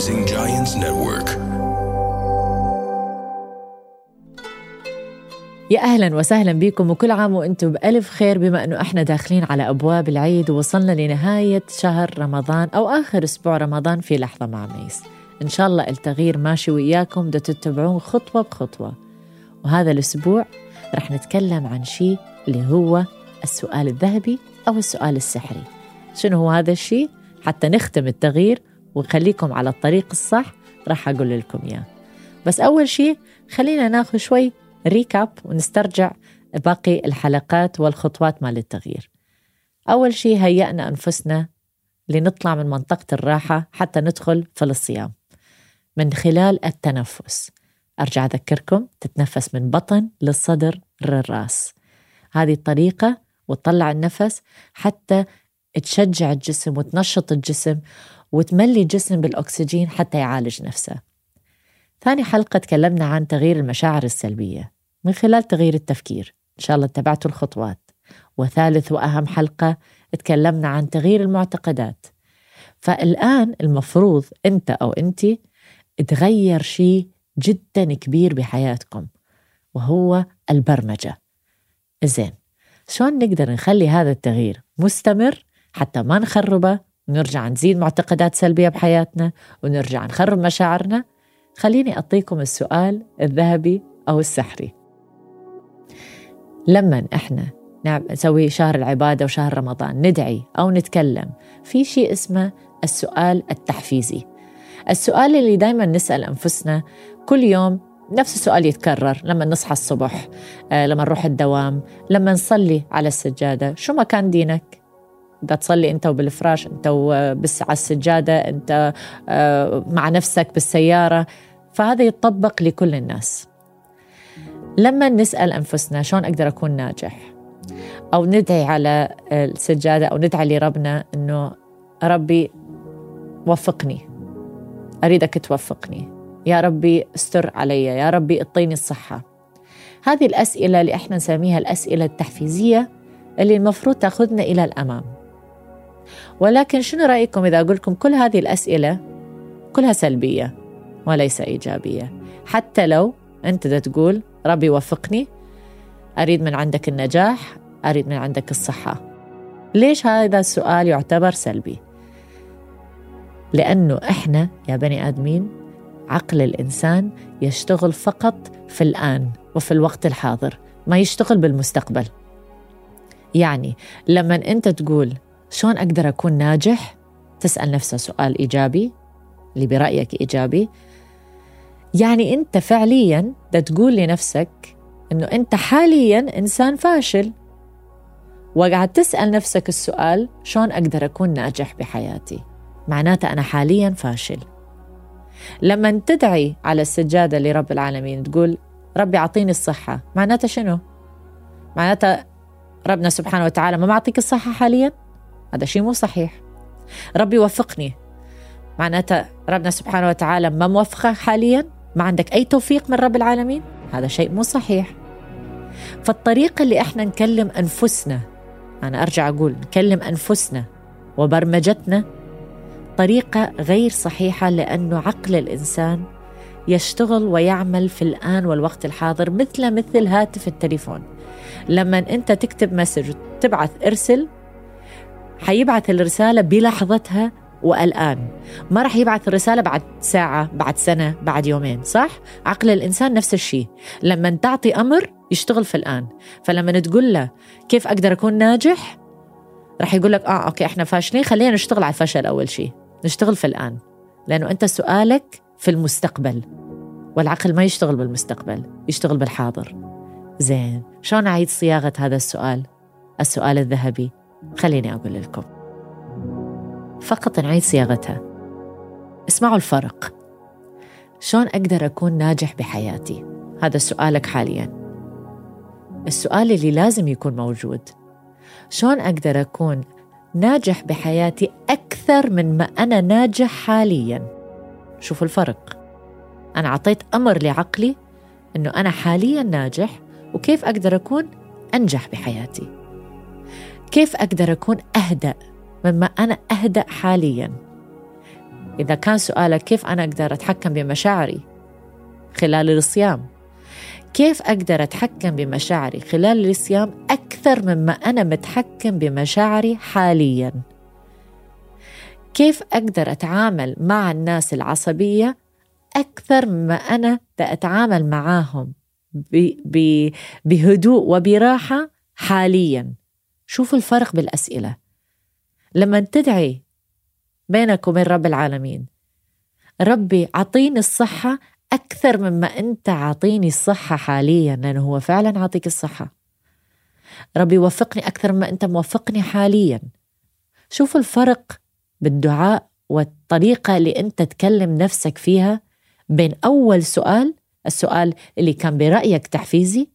Rising Giants Network. يا أهلا وسهلا بكم وكل عام وأنتم بألف خير بما أنه إحنا داخلين على أبواب العيد ووصلنا لنهاية شهر رمضان أو آخر أسبوع رمضان في لحظة مع ميس. إن شاء الله التغيير ماشي وياكم بدأ تتبعون خطوة بخطوة. وهذا الأسبوع رح نتكلم عن شيء اللي هو السؤال الذهبي أو السؤال السحري. شنو هو هذا الشيء؟ حتى نختم التغيير ونخليكم على الطريق الصح راح أقول لكم إياه. بس أول شيء خلينا ناخذ شوي ريكاب ونسترجع باقي الحلقات والخطوات مال التغيير. أول شيء هيأنا أنفسنا لنطلع من منطقة الراحة حتى ندخل في الصيام. من خلال التنفس. أرجع أذكركم تتنفس من بطن للصدر للراس. هذه الطريقة وتطلع النفس حتى تشجع الجسم وتنشط الجسم وتملي الجسم بالأكسجين حتى يعالج نفسه. ثاني حلقة تكلمنا عن تغيير المشاعر السلبية من خلال تغيير التفكير. إن شاء الله اتبعتوا الخطوات. وثالث وأهم حلقة تكلمنا عن تغيير المعتقدات. فالآن المفروض أنت أو أنت تغير شيء جدا كبير بحياتكم وهو البرمجة. زين شلون نقدر نخلي هذا التغيير مستمر حتى ما نخربه ونرجع نزيد معتقدات سلبية بحياتنا ونرجع نخرب مشاعرنا. خليني أعطيكم السؤال الذهبي أو السحري. لما إحنا نسوي شهر العبادة وشهر رمضان ندعي أو نتكلم في شيء اسمه السؤال التحفيزي. السؤال اللي دايما نسأل أنفسنا كل يوم نفس السؤال يتكرر. لما نصحى الصبح آه، لما نروح الدوام لما نصلي على السجادة شو ما كان دينك؟ بدها تصلي انت وبالفراش انت وبس على السجادة انت آه، مع نفسك بالسيارة. فهذا يتطبق لكل الناس. لما نسأل أنفسنا شلون أقدر أكون ناجح أو ندعي على السجادة أو ندعي لربنا إنه ربي وفقني أريدك توفقني. يا ربي استر علي يا ربي أعطيني الصحة. هذه الأسئلة اللي إحنا نسميها الأسئلة التحفيزية اللي المفروض تأخذنا إلى الأمام. ولكن شنو رأيكم إذا أقول لكم كل هذه الأسئلة كلها سلبية وليس إيجابية؟ حتى لو أنت تقول ربي وفقني أريد من عندك النجاح أريد من عندك الصحة. ليش هذا السؤال يعتبر سلبي؟ لأنه إحنا يا بني آدمين عقل الإنسان يشتغل فقط في الآن وفي الوقت الحاضر ما يشتغل بالمستقبل. يعني لما أنت تقول شلون أقدر أكون ناجح؟ تسأل نفسها سؤال إيجابي اللي برأيك إيجابي. يعني أنت فعليا تقول لنفسك إنه أنت حاليا إنسان فاشل. وقاعد تسأل نفسك السؤال شلون أقدر أكون ناجح بحياتي؟ معناته أنا حاليا فاشل. لما تدعي على السجادة لرب العالمين تقول ربي أعطيني الصحة معناته شنو؟ معناته ربنا سبحانه وتعالى ما معطيك الصحة حاليا؟ هذا شيء مو صحيح. ربي وفقني معناته ربنا سبحانه وتعالى ما موفقك حاليا ما عندك أي توفيق من رب العالمين هذا شيء مو صحيح. فالطريقة اللي إحنا نكلم أنفسنا أنا أرجع أقول نكلم أنفسنا وبرمجتنا طريقة غير صحيحة لأنه عقل الإنسان يشتغل ويعمل في الآن والوقت الحاضر مثل مثل هاتف التليفون. لما أنت تكتب message تبعث إرسل حيبعث الرسالة بلحظتها والآن. ما راح يبعث الرسالة بعد ساعة بعد سنة بعد يومين صح؟ عقل الإنسان نفس الشيء. لما تعطي أمر يشتغل في الآن. فلما تقول له كيف أقدر أكون ناجح؟ راح يقول لك آه okay إحنا فاشلين خلينا نشتغل على الفشل أول شيء. نشتغل في الآن. لأنه أنت سؤالك في المستقبل. والعقل ما يشتغل بالمستقبل يشتغل بالحاضر. زين شلون أعيد صياغة هذا السؤال؟ السؤال الذهبي. خليني أقول لكم. فقط نعيد صياغتها. اسمعوا الفرق. شلون أقدر أكون ناجح بحياتي؟ هذا سؤالك حاليا. السؤال اللي لازم يكون موجود. شلون أقدر أكون ناجح بحياتي أكثر من ما أنا ناجح حاليا؟ شوفوا الفرق. أنا أعطيت أمر لعقلي أنه أنا حاليا ناجح وكيف أقدر أكون أنجح بحياتي؟ كيف أقدر أكون أهدأ مما أنا أهدأ حاليا؟ إذا كان سؤالك كيف أنا أقدر أتحكم بمشاعري خلال الصيام؟ كيف أقدر أتحكم بمشاعري خلال الصيام أكثر مما أنا متحكم بمشاعري حالياً؟ كيف أقدر أتعامل مع الناس العصبية أكثر مما أنا أتعامل معاهم بهدوء وبراحة حاليا؟ شوفوا الفرق بالأسئلة. لما تدعي بينك وبين رب العالمين ربي عطيني الصحة أكثر مما أنت عطيني الصحة حاليا لأنه هو فعلا عطيك الصحة. ربي وفقني أكثر مما أنت موفقني حاليا. شوفوا الفرق بالدعاء والطريقة اللي أنت تكلم نفسك فيها بين أول سؤال السؤال اللي كان برأيك تحفيزي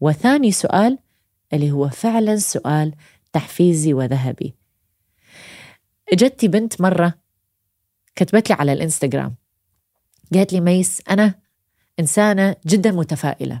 وثاني سؤال اللي هو فعلا سؤال تحفيزي وذهبي. اجتي بنت مرة كتبت لي على الإنستغرام قالت لي ميس أنا إنسانة جدا متفائلة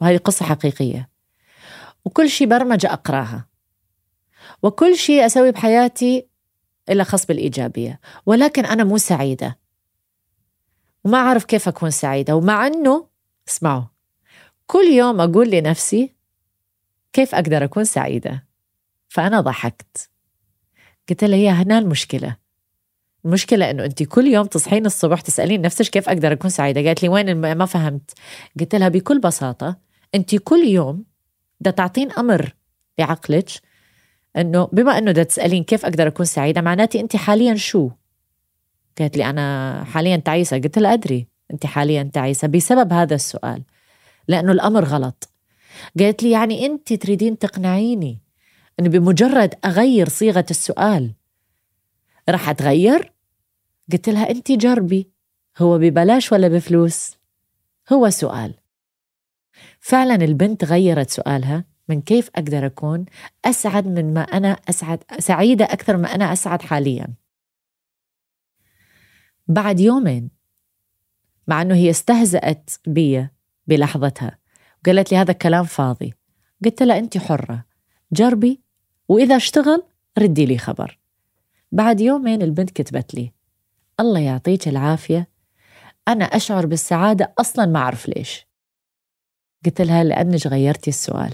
وهذه قصة حقيقية. وكل شيء برمجة أقرأها وكل شيء أسوي بحياتي إلا خاص بالإيجابية ولكن أنا مو سعيدة وما أعرف كيف أكون سعيدة ومع أنه اسمعوا كل يوم أقول لنفسي كيف أقدر أكون سعيدة؟ فأنا ضحكت. قلت لها هي هنا المشكلة. المشكلة إنه أنت كل يوم تصحين الصبح تسألين نفسك كيف أقدر أكون سعيدة؟ قالت لي وين ما فهمت. قلت لها بكل بساطة أنت كل يوم بدها تعطين أمر لعقلك إنه بما إنه بدها تسألين كيف أقدر أكون سعيدة معناتي انت حاليا شو؟ قالت لي أنا حاليا تعيسة. قلت لها أدري انت حاليا تعيسة بسبب هذا السؤال لأنه الأمر غلط. قالت لي يعني أنت تريدين تقنعيني انه بمجرد أغير صيغة السؤال راح أتغير؟ قلت لها أنت جربي. هو ببلاش ولا بفلوس؟ هو سؤال. فعلا البنت غيرت سؤالها من كيف أقدر أكون أسعد من ما أنا أسعد سعيدة أكثر ما أنا أسعد حاليا. بعد يومين مع أنه هي استهزأت بي بلحظتها وقالت لي هذا كلام فاضي. قلت لها أنت حرة. جربي وإذا اشتغل ردي لي خبر. بعد يومين البنت كتبت لي الله يعطيك العافية أنا أشعر بالسعادة أصلا ما أعرف ليش. قلت لها لأنك غيرتي السؤال.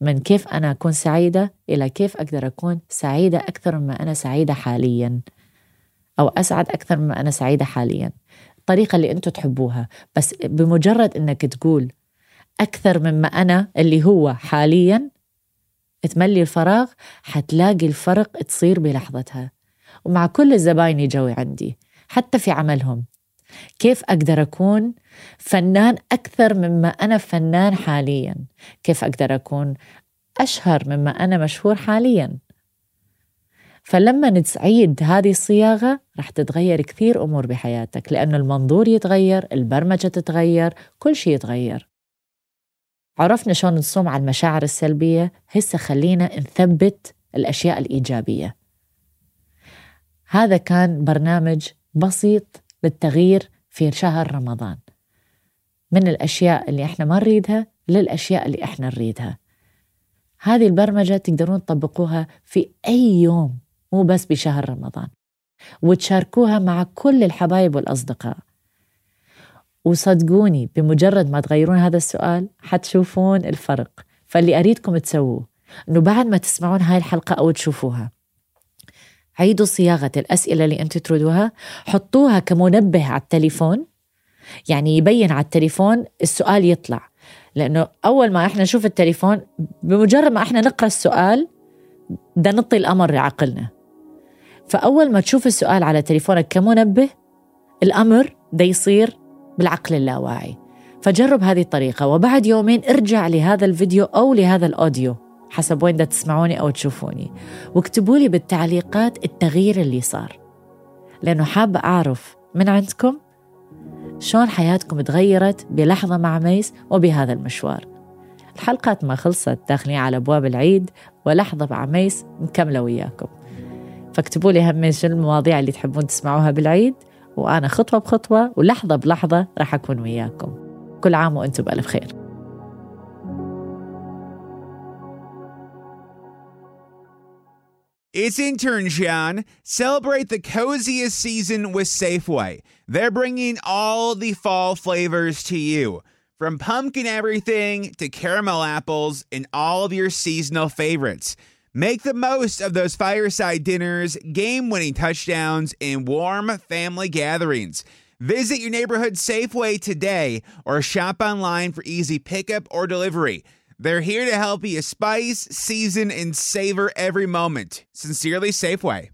من كيف أنا أكون سعيدة إلى كيف أقدر أكون سعيدة أكثر مما أنا سعيدة حاليا أو أسعد أكثر مما أنا سعيدة حاليا. الطريقة اللي أنتم تحبوها بس بمجرد أنك تقول أكثر مما أنا اللي هو حاليا. تملي الفراغ حتلاقي الفرق تصير بلحظتها. ومع كل الزباين يجوا عندي حتى في عملهم. كيف أقدر أكون فنان أكثر مما أنا فنان حاليا؟ كيف أقدر أكون أشهر مما أنا مشهور حاليا؟ فلما نتعيد هذه الصياغة رح تتغير كثير أمور بحياتك لأنه المنظور يتغير البرمجة تتغير كل شيء يتغير. عرفنا شلون نصوم على المشاعر السلبية. هسه خلينا نثبت الأشياء الإيجابية. هذا كان برنامج بسيط للتغيير في شهر رمضان. من الأشياء اللي إحنا ما نريدها للأشياء اللي إحنا نريدها. هذه البرمجة تقدرون تطبقوها في أي يوم مو بس بشهر رمضان. وتشاركوها مع كل الحبايب والأصدقاء. وصدقوني بمجرد ما تغيرون هذا السؤال حتشوفون الفرق. فاللي أريدكم تسووه أنه بعد ما تسمعون هاي الحلقة أو تشوفوها عيدوا صياغة الأسئلة اللي أنتم تريدوها حطوها كمنبه على التليفون يعني يبين على التليفون السؤال يطلع. لأنه أول ما إحنا نشوف التليفون بمجرد ما إحنا نقرأ السؤال بدنا نطي الأمر لعقلنا. فأول ما تشوف السؤال على تليفونك كمنبه الأمر ده يصير بالعقل اللاواعي. فجرب هذه الطريقة وبعد يومين ارجع لهذا الفيديو أو لهذا الأوديو حسب وين دا تسمعوني أو تشوفوني واكتبوا لي بالتعليقات التغيير اللي صار. لأنه حابة أعرف من عندكم شلون حياتكم تغيرت بلحظة مع ميس وبهذا المشوار. الحلقات ما خلصت داخلين على أبواب العيد ولحظة مع ميس مكملة وياكم. فاكتبوا لي هم شنو المواضيع اللي تحبون تسمعوها بالعيد وأنا خطوة بخطوة ولحظة بلحظة راح أكون وياكم كل عام وأنتم بألف خير It's intern John. Celebrate the coziest season with Safeway. They're bringing all the fall flavors to you. From pumpkin everything to caramel apples and all of your seasonal favorites. Make the most of those fireside dinners, game winning touchdowns, and warm family gatherings. Visit your neighborhood Safeway today or shop online for easy pickup or delivery. They're here to help you spice, season, and savor every moment. Sincerely, Safeway.